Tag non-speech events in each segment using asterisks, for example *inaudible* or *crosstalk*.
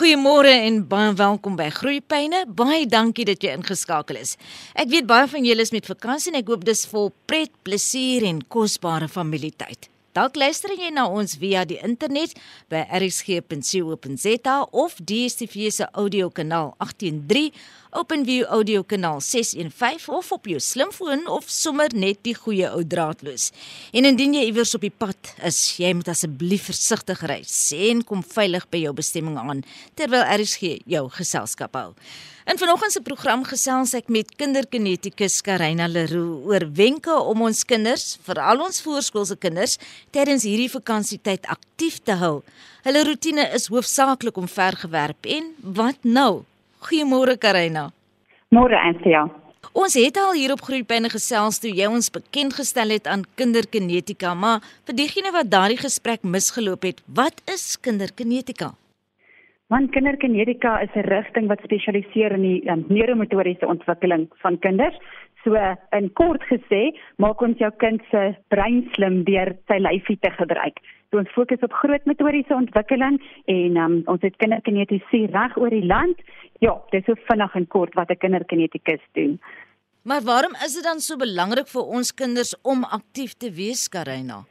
Goeiemôre en baie welkom by Groeipyne. Baie dankie dat jy ingeskakel is. Ek weet baie van julle is met vakansie en ek hoop dis vol pret, plesier en kosbare familietyd. Dalk luister jy na ons via die internet by rsg.co.za of DStv se audiokanaal 813, OpenView audio kanaal 615 of op jou slimfoon of sommer net die goeie ou draadloos. En indien jy iewers op die pad is, jy moet asseblief versigtig ry. Sien kom veilig by jou bestemming aan terwyl RSG jou geselskap hou. In vanoggend se program gesels ek met kinderkinetikus Karina Leroux oor wenke om ons kinders, veral ons voorskoolse kinders, tydens hierdie vakansietyd aktief te hou. Hulle rotine is hoofsaaklik om vergewerp en wat nou? Goeiemôre Karina. Môre Anthea. Ons het al hier op Groepyne gesels toe jy ons bekend gestel het aan kinderkinetika, maar vir diegene wat daardie gesprek misgeloop het, wat is kinderkinetika? Want kinderkinetika is 'n rigting wat spesialiseer in die um, neuromotoriese ontwikkeling van kinders. So in kort gesê, maak ons jou kind se brein slim deur sy lyfie te gebruik. Ons fokus op groot motoriese ontwikkeling en um, ons het kinderkinetiese reg oor die land. Ja, dis so vinnig en kort wat 'n kinderkinetikus doen. Maar waarom is dit dan so belangrik vir ons kinders om aktief te wees, Karina?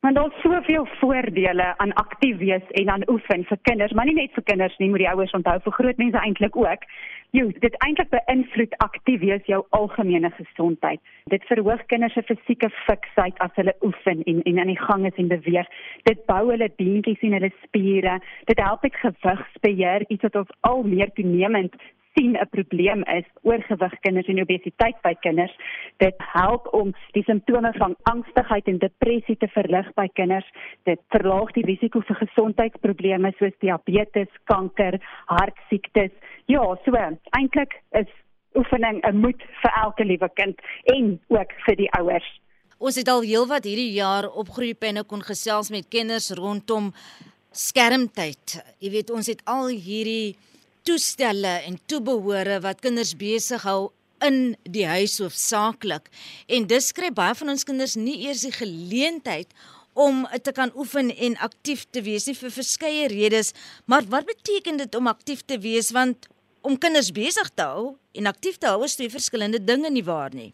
Want daar's soveel voordele aan aktief wees en aan oefen vir kinders, maar nie net vir kinders nie, moet die ouers onthou vir groot mense eintlik ook. Jo, dit eintlik beïnvloed aktief wees jou algemene gesondheid. Dit verhoog kinders se fisieke fiksheid as hulle oefen en en aan die gang is en beweeg. Dit bou hulle beentjies en hulle spiere. Dit help met gewigsbeheer, iets wat ons al meer toenemend sien 'n probleem is oorgewig kinders en obesiteit by kinders. Dit help om die simptome van angstigheid en depressie te verlig by kinders. Dit verlaag die risiko vir gesondheidsprobleme soos diabetes, kanker, hartsiektes. Ja, so eintlik is oefening 'n moet vir elke liewe kind en ook vir die ouers. Ons het al heelwat hierdie jaar opgroeipenne kon gesels met kinders rondom skermtyd. Jy weet ons het al hierdie toestelle en toebehore wat kinders besig hou in die huis hoofsaaklik. En dis kry baie van ons kinders nie eers die geleentheid om te kan oefen en aktief te wees nie vir verskeie redes. Maar wat beteken dit om aktief te wees want om kinders besig te hou en aktief te hou is twee verskillende dinge nie waar nie.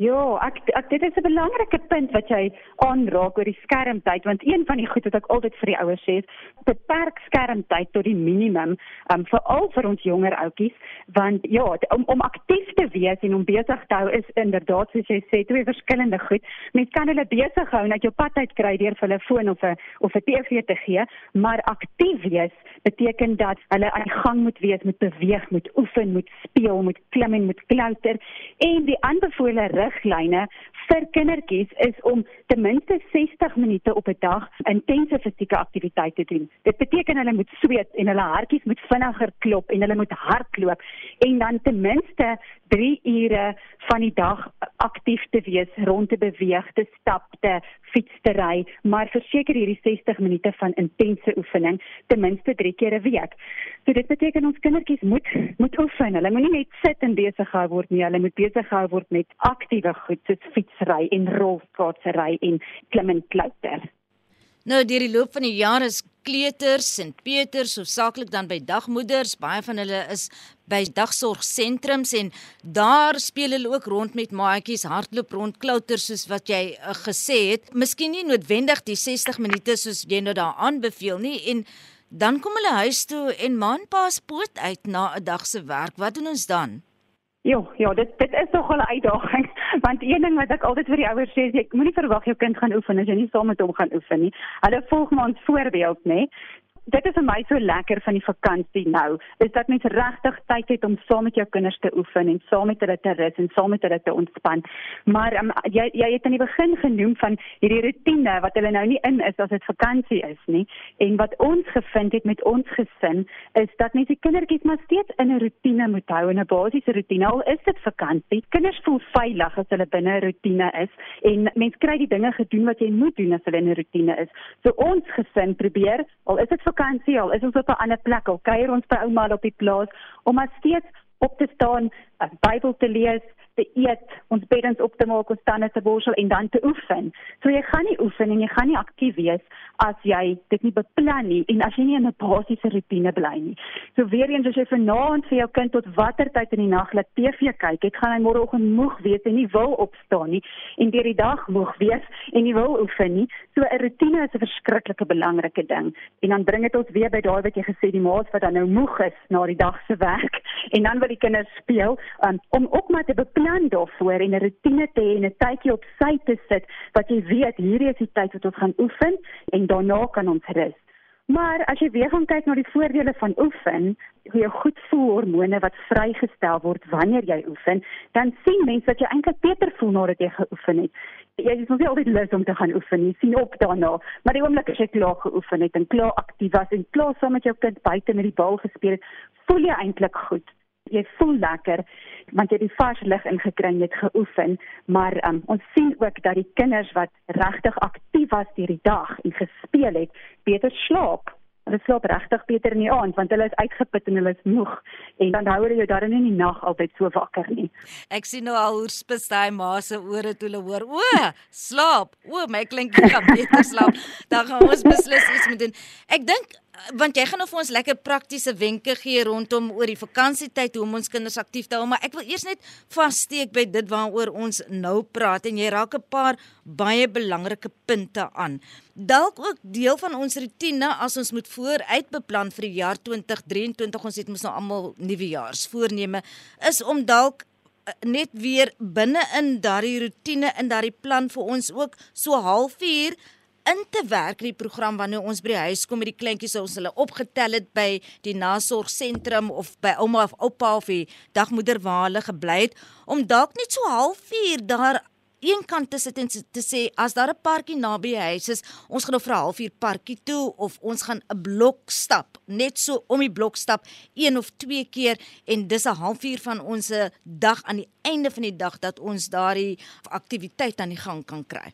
Ja, ek, ek dit is 'n belangrike punt wat jy aanraak oor die skermtyd want een van die goed wat ek altyd vir die ouers sê is beperk skermtyd tot die minimum, um, veral vir ons jonger ouetjies, want ja, om om aktief te wees en om besig te hou is inderdaad soos jy sê twee verskillende goed. Mens kan hulle besig hou net jou pad uit kry deur vir hulle foon of 'n of 'n TV te gee, maar aktief wees beteken dat hulle aan die gang moet wees, moet beweeg, moet oefen, moet speel, moet klim en moet klouter en die aanbevole riglyne vir kindertjies is om ten minste 60 minute op 'n dag intense fisieke aktiwiteit te doen. Dit beteken hulle moet sweet en hulle hartjies moet vinniger klop en hulle moet hardloop en dan ten minste 3 ure van die dag aktief te wees, rond te beweeg, te stap, te fiets te ry, maar verseker hierdie 60 minute van intense oefening ten minste 3 keer 'n week. So dit beteken ons kindertjies moet moet oefen. Hulle moenie net sit en besig gehou word nie, hulle moet besig gehou word met aktiewe goed soos fietsry en rolskaatsery en klim en klouter. Nou deur die loop van die jare is kleuters en peuters hoofsaaklik dan by dagmoeders, baie van hulle is by dagsorgsentrums en daar speel hulle ook rond met maatjies, hardloop rond, klouter soos wat jy uh, gesê het. Miskien nie noodwendig die 60 minute soos jy nou daar aanbeveel nie en dan kom hulle huis toe en maanpaas poot uit na 'n dag se werk. Wat doen ons dan? Ja, ja, dit dit is nog 'n uitdaging *laughs* want een ding wat ek altyd vir die ouers sê jy moenie verwag jou kind gaan oefen as jy nie saam met hom gaan oefen nie. Hulle volg maar ons voorbeeld, nê dit is vir my so lekker van die vakansie nou, is dat mens regtig tyd het om saam met jou kinders te oefen en saam met hulle te rus en saam met hulle te ontspan. Maar um, jy jy het aan die begin genoem van hierdie rotine wat hulle nou nie in is as dit vakansie is nie. En wat ons gevind het met ons gesin is dat mens die kindertjies maar steeds in 'n rotine moet hou, 'n basiese rotine. Al is dit vakansie, kinders voel veilig as hulle binne 'n rotine is en mens kry die dinge gedoen wat jy moet doen as hulle in 'n rotine is. So ons gesin probeer, al is dit vakansie al is ons op 'n ander plek al. Kuier ons by ouma op die plaas om steeds op te staan, 'n Bybel te lees, te eet, ons beddens op te maak, ons tande te borsel en dan te oefen. So jy gaan nie oefen en jy gaan nie aktief wees as jy dit nie beplan nie en as jy nie in 'n basiese rotine bly nie. So weer eens as jy vanaand vir jou kind tot watter tyd in die nag laat TV kyk, dit gaan hy môreoggend moeg wees en nie wil opstaan nie en deur die dag moeg wees en nie wil oefen nie. So 'n rotine is 'n verskriklike belangrike ding. En dan bring dit ons weer by daai wat jy gesê die maats wat dan nou moeg is na die dag se werk en dan wil die kinders speel um, om ook maar te beplan daarvoor en 'n rotine te hê en 'n tydjie op sy te sit wat jy weet hierdie is die tyd wat ons gaan oefen en daarna kan ons rus. Maar as jy weer gaan kyk na die voordele van oefen, hoe jou goed voel hormone wat vrygestel word wanneer jy oefen, dan sien mense dat jy eintlik beter voel nadat jy geoefen het. Jy is nog nie altyd lus om te gaan oefen nie, sien op daarna, maar die oomblik as jy klaar geoefen het en klaar aktief was en klaar saam met jou kind buite met die bal gespeel het, voel jy eintlik goed jy voel lekker want jy het die vars lig ingekry het geoefen maar um, ons sien ook dat die kinders wat regtig aktief was deur die dag en gespeel het beter slaap hulle slaap regtig beter in die aand want hulle is uitgeput en hulle is moeg en dan hou hulle jou dan in die nag altyd so wakker nie. Ek sien nou al hoe spes daai ma se ore toe hulle hoor, o, slaap. O, my klinkie kan beter slaap. Dan gaan ons beslis iets moet doen. Ek dink want jy gaan nou vir ons lekker praktiese wenke gee rondom oor die vakansietyd hoe om ons kinders aktief te hou, maar ek wil eers net vassteek by dit waaroor ons nou praat en jy raak 'n paar baie belangrike punte aan. Dalk ook deel van ons rotine as ons moet vooruitbeplan vir die jaar 2023, ons het mos nou almal nuwejaarsvoorneme, is om dalk eh, net weer binne in daardie rotine in daardie plan vir ons ook so halfuur in te werk in die program wanneer ons by die huis kom met die kleintjies ons hulle opgetel het by die nasorgsentrum of by ouma of oupa of die dagmoeder waar hulle gebly het om dalk net so halfuur daar een kant te sit en te sê as daar 'n parkie naby die huis is ons gaan nou vir 'n halfuur parkie toe of ons gaan 'n blok stap net so om die blok stap een of twee keer en dis 'n halfuur van ons dag aan die einde van die dag dat ons daardie aktiwiteit aan die gang kan kry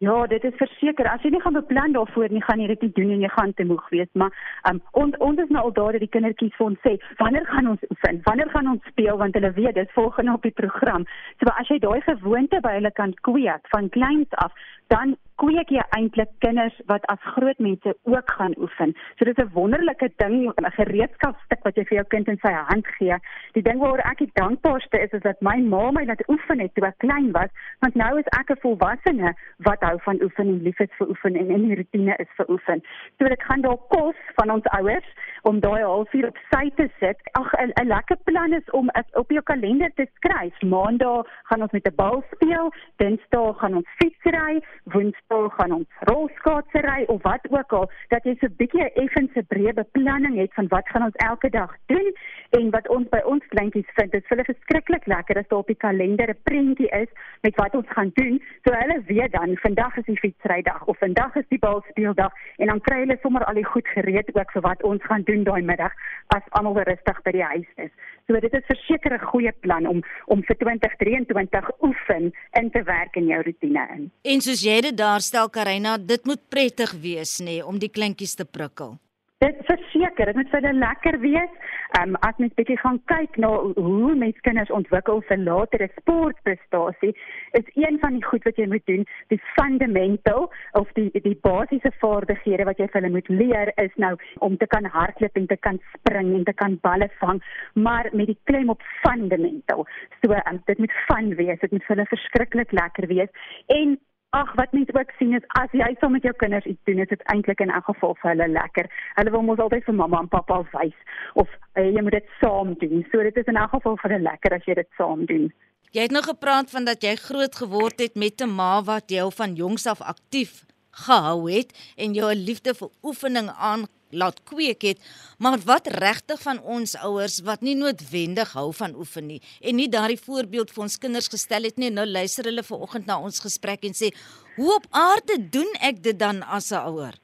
Ja, dit is verseker. As jy nie gaan beplan daarvoor nie, gaan jy dit nie doen en jy gaan te moeg wees, maar um, ons ons is nou al daar dat die kindertjies vir ons sê, "Wanneer gaan ons oefen? Wanneer gaan ons speel?" want hulle weet dit volgende op die program. So as jy daai gewoonte by hulle kan kweek van kleins af, dan kweek jy eintlik kinders wat as groot mense ook gaan oefen. So dit is 'n wonderlike ding, 'n gereedskapstuk wat jy vir jou kind in sy hand gee. Die ding waaroor ek die dankbaarste is is dat my ma my laat oefen het toe ek klein was, want nou is ek 'n volwassene wat hou van oefen en lief is vir oefen en in die rotine is vir oefen. So dit gaan dalk kos van ons ouers om daai halfuur op sy te sit. Ag 'n lekker plan is om op jou kalender te skryf. Maandag gaan ons met 'n bal speel, Dinsdag gaan ons fietsry, Woensdag gaan ons rolskaatsery of wat ook al, dat jy so 'n bietjie 'n effense breë beplanning het van wat gaan ons elke dag doen en wat ons by ons kleintjies vind. Dit is vir hulle verskriklik lekker as daar op die kalender 'n prentjie is met wat ons gaan doen. So hulle weet dan vandag is die fietsrydag of vandag is die balspeeldag en dan kry hulle sommer al die goed gereed ook vir wat ons gaan doen daai middag as almal rustig by die huis is. So dit is verseker 'n goeie plan om om vir 2023 oefen in te werk in jou rotine in. En soos jy dit daar stel Karina, dit moet prettig wees nê nee, om die kleintjies te prikkel. Dit verseker, dit moet vir hulle lekker wees. Ehm um, as mens bietjie gaan kyk na hoe mens kinders ontwikkel vir latere sportprestasie, is een van die goed wat jy moet doen, die fundamental of die die basiese vaardighede wat jy vir hulle moet leer is nou om te kan hardloop en te kan spring en te kan balle vang, maar met die klem op fundamental. So um, dit moet fun wees, dit moet vir hulle verskriklik lekker wees en Ag wat mense ook sien is as jy saam met jou kinders iets doen, is dit eintlik in elk geval vir hulle lekker. Hulle wil mos altyd vir mamma en pappa wys of uh, jy moet dit saam doen. So dit is in elk geval vir hulle lekker as jy dit saam doen. Jy het nog gepraat van dat jy groot geword het met 'n ma wat jou van jongs af aktief gehou het en jou 'n liefde vir oefening aan laat kweek het, maar wat regtig van ons ouers wat nie noodwendig hou van oefen nie en nie daardie voorbeeld vir ons kinders gestel het nie. Nou luister hulle ver oggend na ons gesprek en sê, "Hoe op aarde doen ek dit dan as 'n ouer?"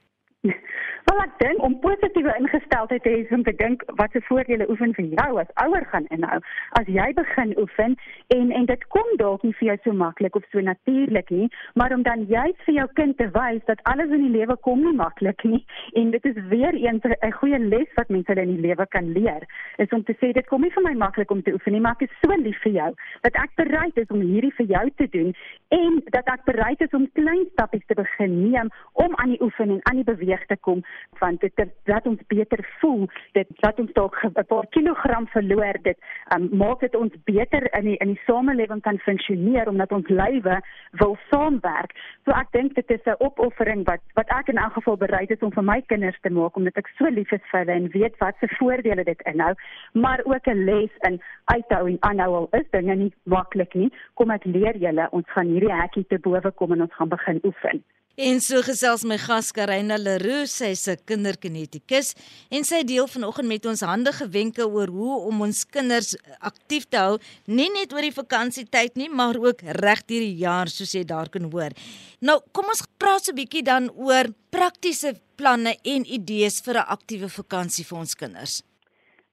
Wel ek dink om positiewe ingesteldheid te hê om te dink wat se voordele oefen vir jou as ouer gaan inhou. As jy begin oefen en en dit kom dalk nie vir jou so maklik of so natuurlik nie, maar om dan juist vir jou kind te wys dat alles in die lewe kom nie maklik nie *laughs* en dit is weer eens 'n goeie les wat mense in die lewe kan leer, is om te sê dit kom nie vir my maklik om te oefen nie, maar ek is so lief vir jou dat ek bereid is om hierdie vir jou te doen en dat ek bereid is om klein stappies te begin neem om aan die oefen en aan die beweeg te kom want dit laat ons beter voel dit laat ons dalk 'n paar kilogram verloor dit um, maak dit ons beter in die in die samelewing kan funksioneer omdat ons lywe wil saamwerk. So ek dink dit is 'n opoffering wat wat ek in elk geval bereid is om vir my kinders te maak omdat ek so lief is vir hulle en weet wat se voordele dit inhou maar ook 'n les in uithou en aanhou al is dinge nie maklik nie kom ek leer julle ons gaan hierdie hekkie te bowe kom en ons gaan begin oefen En so gesels my gas Karina Leroux, sy's 'n kinderkinetikus en sy deel vanoggend met ons handige wenke oor hoe om ons kinders aktief te hou, nie net oor die vakansietyd nie, maar ook reg deur die jaar soos jy daar kan hoor. Nou, kom ons praat so 'n bietjie dan oor praktiese planne en idees vir 'n aktiewe vakansie vir ons kinders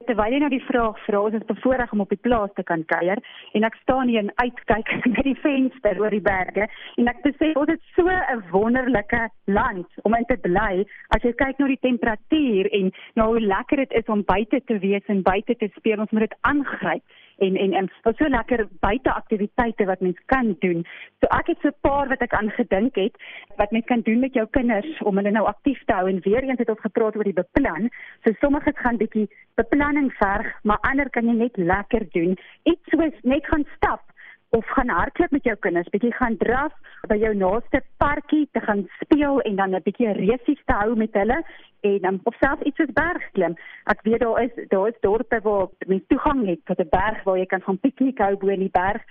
terwyl jy nou die vraag vra, is dit bevoorreg om op die plaas te kan kuier en ek staan hier en uitkyk *laughs* by die venster oor die berge en ek sê ons het so 'n wonderlike land om in te bly. As jy kyk na die temperatuur en nou hoe lekker dit is om buite te wees en buite te speel, ons moet dit aangryp en en en wat so lekker buiteaktiwiteite wat mens kan doen. So ek het so 'n paar wat ek aan gedink het wat mens kan doen met jou kinders om hulle nou aktief te hou en weer eens het ons gepraat oor die beplan. So sommiges gaan bietjie beplanning verg, maar ander kan jy net lekker doen. Iets soos net gaan stap of gaan hardloop met jou kinders, bietjie gaan draf by jou naaste parkie te gaan speel en dan 'n bietjie resies te hou met hulle en um, of self iets soos bergklim. Ek weet daar is daar is dorpe waar mens toegang het tot 'n berg waar jy kan gaan piknik hou bo in die berg.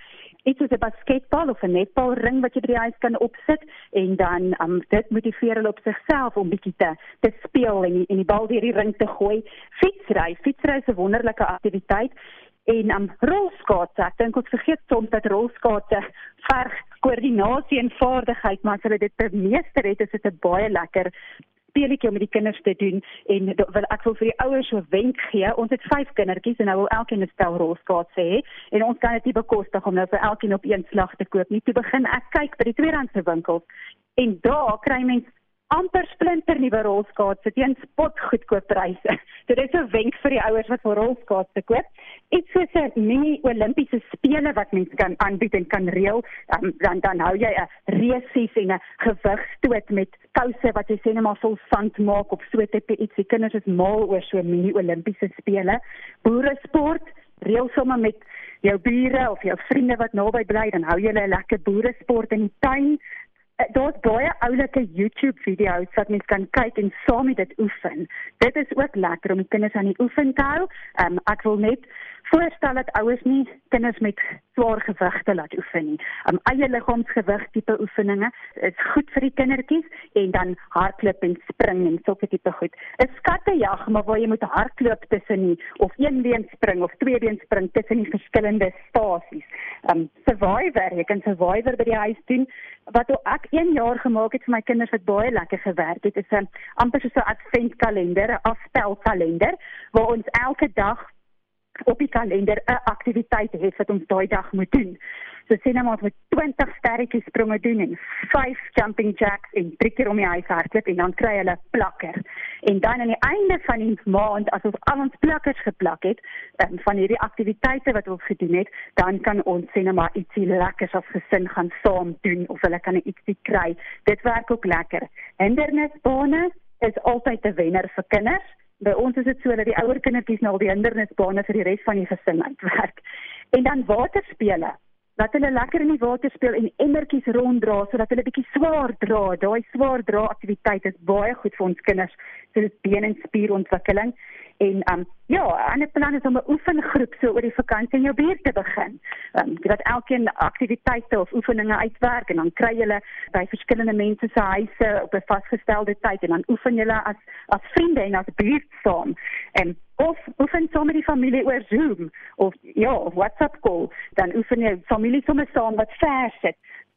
Iets soos 'n basketbal of 'n netbalring wat jy by die huis kan opsit en dan um, dit motiveer hulle op sigself om bietjie te te speel en die, en die bal deur die ring te gooi. Fietsry, fietsry is 'n wonderlike aktiwiteit en um, rolskaats. Ek dink ons vergeet soms dat rolskaatse verg koördinasie en vaardigheid, maar as hulle dit bemeester het, is dit 'n baie lekker speletjie om met die kinders te doen en wil ek wil vir die ouers so wenk gee. Ons het 5 kindertjies en nou wil elkeen 'n stel rolskaatse hê en ons kan dit nie bekostig om nou vir elkeen op een slag te koop nie. Toe begin ek kyk by die tweedehandse winkels en daar kry mense amper splinter nuwe rolskaatse teen spotgoedkoop pryse. *laughs* Dit is 'n wenk vir die ouers wat vir rolskaatse koop. Iets soos 'n mini Olimpiese spele wat mens kan aanbied en kan reël, um, dan dan hou jy 'n resies en 'n gewigstoot met kouse wat jy sê net maar vol sand maak op so 'n tipe iets. Die kinders is mal oor so mini Olimpiese spele. Boere sport, reël sommer met jou bure of jou vriende wat naby bly, dan hou jy 'n lekker boere sport in die tuin. Eh, daar's baie oulike YouTube video's wat mens kan kyk en saam met dit oefen. Dit is ook lekker om die kinders aan die oefen te hou. Um, ek wil net voorstel dat ouers nie kinders met swaar gewigte laat oefen nie. Um eie liggaamsgewig tipe oefeninge is goed vir die kindertjies en dan hardloop en spring en sulke tipe goed. 'n Skattejag, maar waar jy moet hardloop tussen nie of een been spring of twee been spring tussen die verskillende stasies. Um survivor, jy kan survivor by die huis doen. Wat ek 1 jaar gemaak het vir my kinders wat baie lekker gewerk het, is 'n amper so 'n adventkalender, 'n afstelkalender waar ons elke dag op die kalender 'n aktiwiteit het wat ons daai dag moet doen. So sien nou ons met 20 sterretjies spronge doen en 5 jumping jacks en drie keer om die huis hardloop en dan kry hulle plakker. En dan aan die einde van die maand as ons al ons plakkers geplak het um, van hierdie aktiwiteite wat ons gedoen het, dan kan ons sien nou maar ietsie lekkers as gesin gaan saam doen of hulle kan ietsie kry. Dit werk ook lekker. Hindernisbane is altyd 'n wenner vir kinders by ons is dit so dat die ouer kindertjies nou al die hindernisbane vir die res van die gesin uitwerk. En dan waterspele. Dat hulle lekker in die water speel en emmertjies ronddra sodat hulle bietjie swaar dra. Daai swaar dra aktiwiteit is baie goed vir ons kinders vir been en spierontwikkeling. En um ja, 'n ander plan is om 'n oefengroep so oor die vakansie in jou buurt te begin. Um dat elkeen aktiwiteite of oefeninge uitwerk en dan kry julle by verskillende mense se huise op 'n vasgestelde tyd en dan oefen julle as as vriende en as buurt saam. En of oefen saam met die familie oor Zoom of ja, of WhatsApp call, dan oefen jy familie sommer saam wat ver sit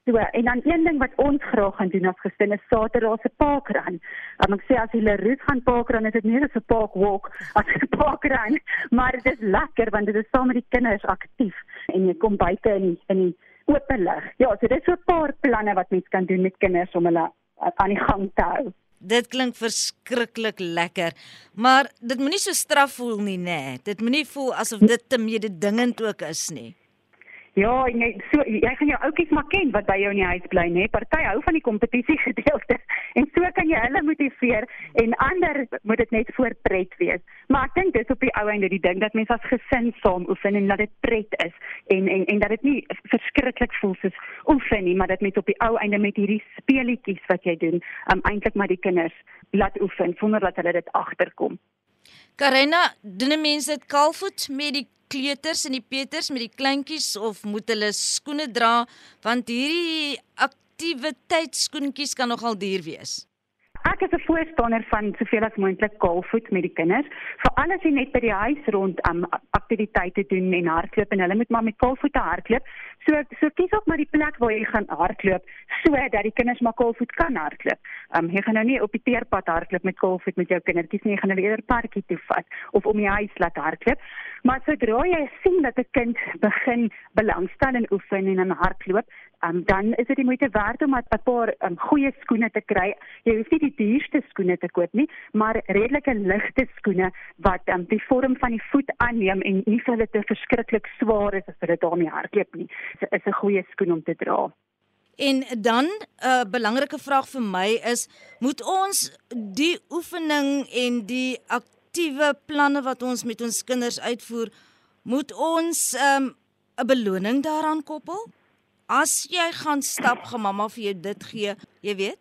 So en dan een ding wat ons graag gaan doen as gesin is Saterdag se parkrun. Um, ek sê as jy Leroux gaan parkrun, is dit nie net 'n park walk as 'n parkrun, maar dit is lekker want dit is saam met die kinders aktief en jy kom buite in in die oop lig. Ja, so dit is so 'n paar planne wat mens kan doen met kinders om hulle aan die gang te hou. Dit klink verskriklik lekker. Maar dit moenie so straf voel nie, nê. Nee. Dit moenie voel asof dit te mededingend ook is nie. Ja, en jy so jy gaan jou oudjies maar ken wat by jou in die huis bly, nê? Party hou van die kompetisie gedeelte *laughs* en so kan jy hulle motiveer en ander moet dit net voor pret wees. Maar ek dink dis op die ou einde die ding dat mense as gesin saam oefen en dat dit pret is en en en dat dit nie verskriklik voel soos oefen nie, maar dat met op die ou einde met hierdie speletjies wat jy doen, um, eintlik maar die kinders laat oefen sonder dat hulle dit agterkom. Karena, doen mense dit kaalvoet met die kleuters en die peters met die kleintjies of moet hulle skoene dra want hierdie aktiwiteitskoentjies kan nogal duur wees. Ek is 'n voorstander van soveel as moontlik kaalvoet met die kinders. Vir alles wat net by die huis rond um, aktiwiteite doen en hardloop en hulle moet maar met kaalvoete hardloop. So so kies ook maar die plek waar jy gaan hardloop sodat die kinders maar kaalvoet kan hardloop. Um jy gaan nou nie op die teerpad hardloop met kaalvoet met jou kindertjies nie, jy gaan hulle eerder parkie toe vat of om die huis laat hardloop. Maar sodra jy sien dat 'n kind begin belangstel in oefen en in hardloop, um, dan is dit die moeite werd om 'n paar um, goeie skoene te kry. Jy hoef nie die duurste skoene te koop nie, maar redelike ligte skoene wat um, die vorm van die voet aanneem en nie vir hulle te verskriklik swaar is as hulle daarmee hardloop nie. Dit is 'n goeie skoen om te dra. En dan 'n uh, belangrike vraag vir my is, moet ons die oefening en die aktiewe planne wat ons met ons kinders uitvoer, moet ons 'n um, beloning daaraan koppel? as jy gaan stap, gaan mamma vir jou dit gee, jy weet?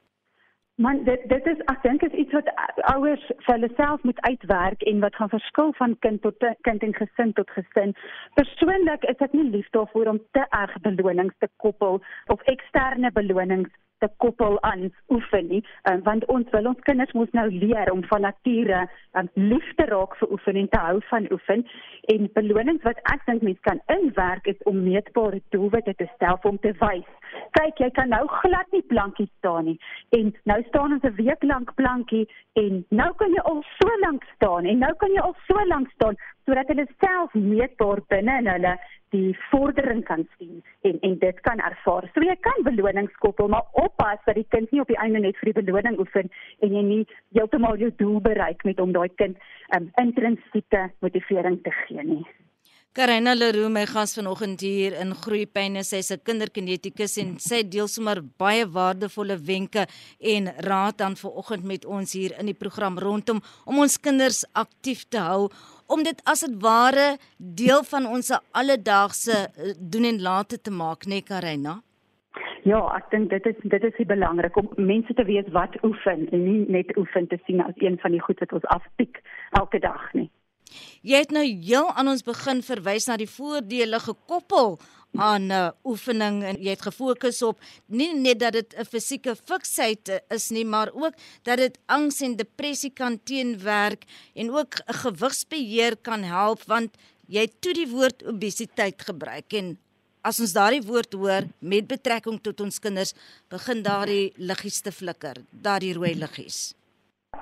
Man, dit dit is ek dink is iets wat ouers vir hulle self moet uitwerk en wat gaan verskil van kind tot kind en gesin tot gesin. Persoonlik is ek nie lief daarvoor om te erg belonings te koppel of eksterne belonings te koppel aan oefen nie um, want ons wil ons kinders moet nou leer om van nature um, liefde raak vir oefen en te hou van oefen. En belonings wat ek dink mense kan inwerk is om meetbare doelwitte te stel om te wys kyk jy kan nou glad nie plankie staan nie. En nou staan ons 'n week lank plankie en nou kan jy al so lank staan en nou kan jy al so lank staan sodat hulle self meetbaar binne in hulle die vordering kan sien en en dit kan ervaar. So jy kan belonings koppel, maar oppas dat die kind nie op die einde net vir die beloning oefen en jy nie heeltemal jou doel bereik met om daai kind um, intrinsieke motivering te gee nie. Karina Leroux my gas vanoggend hier in Groepyne sy's 'n kinderkinetikus en sy deel sommer baie waardevolle wenke en raad dan vanoggend met ons hier in die program rondom om ons kinders aktief te hou om dit as dit ware deel van ons alledaagse eh, doen en late te maak, né, nee, Karina? Ja, ek dink dit is dit is belangrik om mense te weet wat oefen en nie net oefen te sien as een van die goed wat ons afpik elke dag nie. Jy het nou heel aan ons begin verwys na die voordele gekoppel aan 'n uh, oefening en jy het gefokus op nie net dat dit 'n fisieke fiksheid is nie, maar ook dat dit angs en depressie kan teenwerk en ook gewigsbeheer kan help want jy het toe die woord obesiteit gebruik en as ons daardie woord hoor met betrekking tot ons kinders begin daardie liggies te flikker, daardie rooi liggies.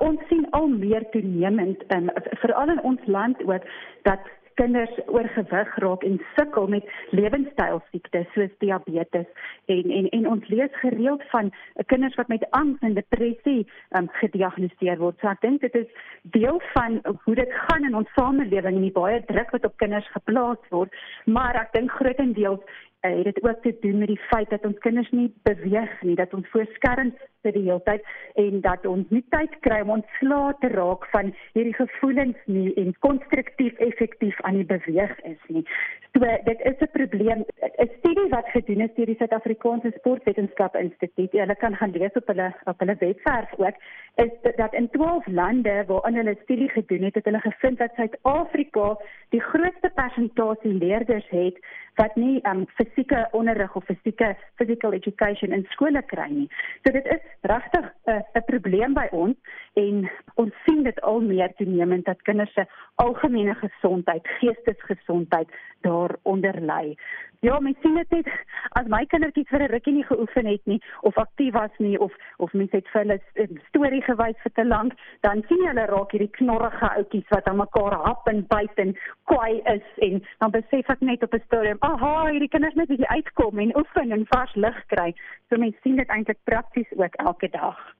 Ons sien al meer toenemend in veral in ons land ook dat kinders oorgewig raak en sukkel met lewenstylsiektes soos diabetes en en en ons lees gereeld van kinders wat met angs en depressie um, gediagnoseer word. So ek dink dit is deel van hoe dit gaan in ons samelewing en die baie druk wat op kinders geplaas word, maar ek dink grootendeels het dit ook te doen met die feit dat ons kinders nie beweeg nie, dat ons voor skerms sit die hele tyd en dat ons nie tyd kry om ontslae te raak van hierdie gevoelens nie en konstruktief effektief aan die beweeg is nie. So dit is 'n probleem. 'n Studie wat gedoen is deur die Suid-Afrikaanse Sportwetenskap Instituut, hulle kan gaan lees op hulle op hulle webwerf ook, is dat in 12 lande waarin hulle studie gedoen het, het hulle gevind dat Suid-Afrika die grootste persentasie leerders het wat nie um fisieke onderrig of fisieke physical education in skole kry nie. So dit is regtig 'n uh, 'n probleem by ons en ons sien dit al meer toenemend dat kinders se algemene gesondheid, geestesgesondheid daaronder ly. Ja, mens sien dit net as my kindertjies vir 'n rukkie nie geoefen het nie of aktief was nie of of mens het vir hulle 'n storie gewys vir te lank, dan sien jy hulle raak hierdie knorrige ouetjies wat aan mekaar hap en byt en kwaai is en dan besef ek net op 'n stadium, aha, hierdie kinders net bietjie uitkom en oefen en vars lug kry. So mens sien dit eintlik prakties ook elke dag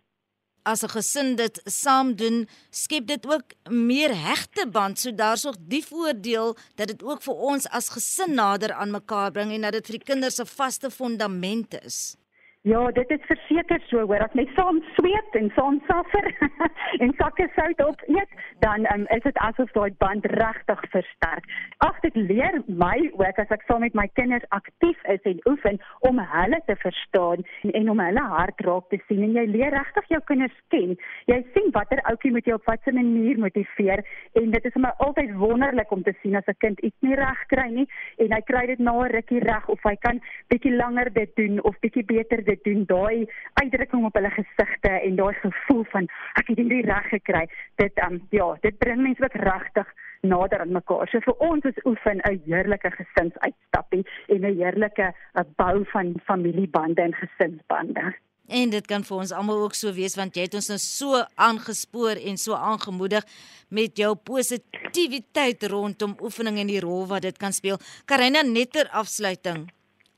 as 'n gesin dit saam doen, skep dit ook meer hegte band. So daar's ook die voordeel dat dit ook vir ons as gesin nader aan mekaar bring en dat dit vir die kinders 'n vaste fondament is. Ja, dit is verseker so hoor as net saam sweet en saam suffer *laughs* en sakke sout op eet, dan um, is dit asof daai band regtig versterk. Ag dit leer my ook as ek saam met my kinders aktief is en oefen om hulle te verstaan en, en om hulle hart raak te sien en jy leer regtig jou kinders ken. Jy sien watter ouetjie moet jy op watter manier motiveer en dit is vir my altyd wonderlik om te sien as 'n kind iets nie reg kry nie en hy kry dit na 'n rukkie reg of hy kan bietjie langer dit doen of bietjie beter dit dit doen daai uitdrukking op hulle gesigte en daai gevoel van ek het hierdie reg gekry dit um, ja dit bring mense ook regtig nader aan mekaar so vir ons is oefen 'n heerlike gesinsuitstappie en 'n heerlike uh, bou van familiebande en gesinsbande En dit kan vir ons almal ook so wees want jy het ons nou so aangespoor en so aangemoedig met jou positiwiteit rondom oefening en die rol wat dit kan speel. Karina net ter afsluiting.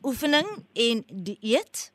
Oefening en dieet?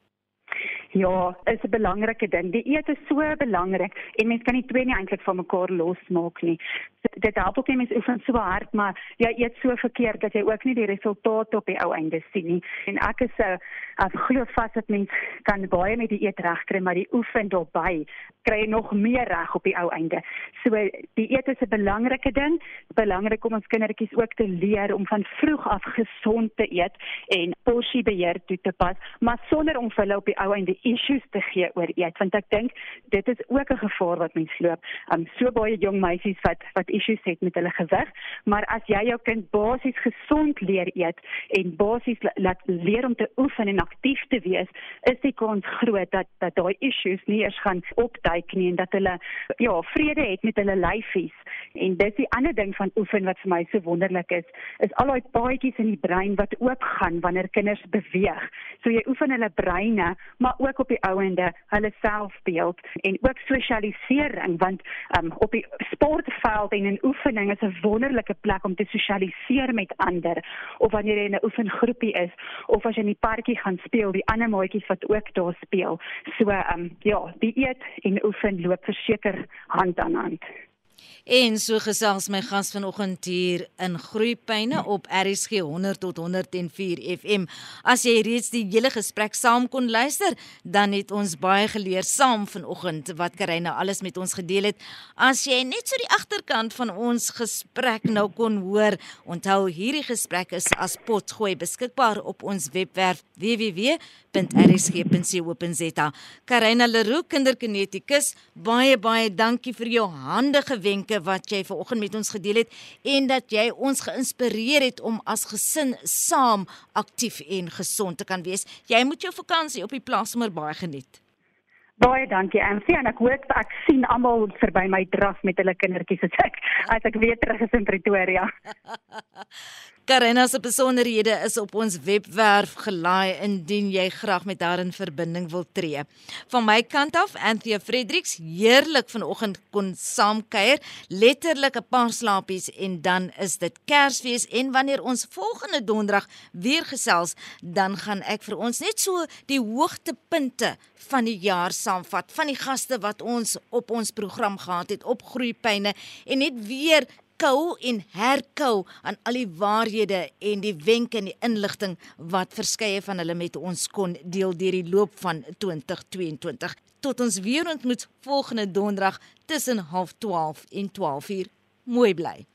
Ja, is 'n belangrike ding. Die eet is so belangrik en mens kan nie twee nie eintlik van mekaar losmaak nie. Dit help ook nie mens oefen so hard, maar jy eet so verkeerd dat jy ook nie die resultate op die ou einde sien nie. En ek is 'n uh, glo vas dat mens kan baie met die eet regkry, maar die oefen daarbey kry jy nog meer reg op die ou einde. So die eet is 'n belangrike ding. Belangrik om ons kindertjies ook te leer om van vroeg af gesond te eet en porsiebeheer toe te pas, maar sonder om vir hulle op die ou einde issues te gee oor eet want ek dink dit is ook 'n gevaar wat mens loop. Um so baie jong meisies wat wat issues het met hulle gewig, maar as jy jou kind basies gesond leer eet en basies laat leer om te oefen en aktief te wees, is die kans groot dat dat daai issues nie eers gaan opduik nie en dat hulle ja, vrede het met hulle lyfies. En dis die ander ding van oefen wat vir my so wonderlik is, is al daai paadjies in die brein wat oopgaan wanneer kinders beweeg. So jy oefen hulle breine, maar ook ook op die ouende hulle selfbeeld en ook sosialisering want um, op die sportveld en in oefening is 'n wonderlike plek om te sosialiseer met ander. Of wanneer jy in 'n oefengroepie is of as jy in die parkie gaan speel die ander maatjies wat ook daar speel. So um, ja die eet en oefen loop verseker hand aan hand En so gesels my gas vanoggend hier in Groepyne op RSG 100 tot 104 FM. As jy reeds die hele gesprek saam kon luister, dan het ons baie geleer saam vanoggend wat Karina alles met ons gedeel het. As jy net so die agterkant van ons gesprek nou kon hoor, onthou hierdie gesprek is as potgooi beskikbaar op ons webwerf www.rsg.co.za. Karina Leroux, kinderkinetikus, baie baie dankie vir jou handige wenke wenke wat jy vanoggend met ons gedeel het en dat jy ons geïnspireer het om as gesin saam aktief en gesond te kan wees. Jy moet jou vakansie op die plaas sommer baie geniet. Baie dankie Ansie en ek hoop ek sien almal verby my draf met hulle kindertjies as ek as ek weer terug is in Pretoria. *laughs* Karina se besonderhede is op ons webwerf gelaai indien jy graag met haar in verbinding wil tree. Van my kant af, Anthea Fredericks, heerlik vanoggend kon saamkuier, letterlik 'n paar slaapies en dan is dit Kersfees en wanneer ons volgende donderdag weer gesels, dan gaan ek vir ons net so die hoogtepunte van die jaar saamvat van die gaste wat ons op ons program gehad het op Groepyne en net weer herkou en herkou aan al die waarhede en die wenke en die inligting wat verskeie van hulle met ons kon deel deur die loop van 2022 tot ons weer ontmoet volgende donderdag tussen 12:30 en 12:00 mooi bly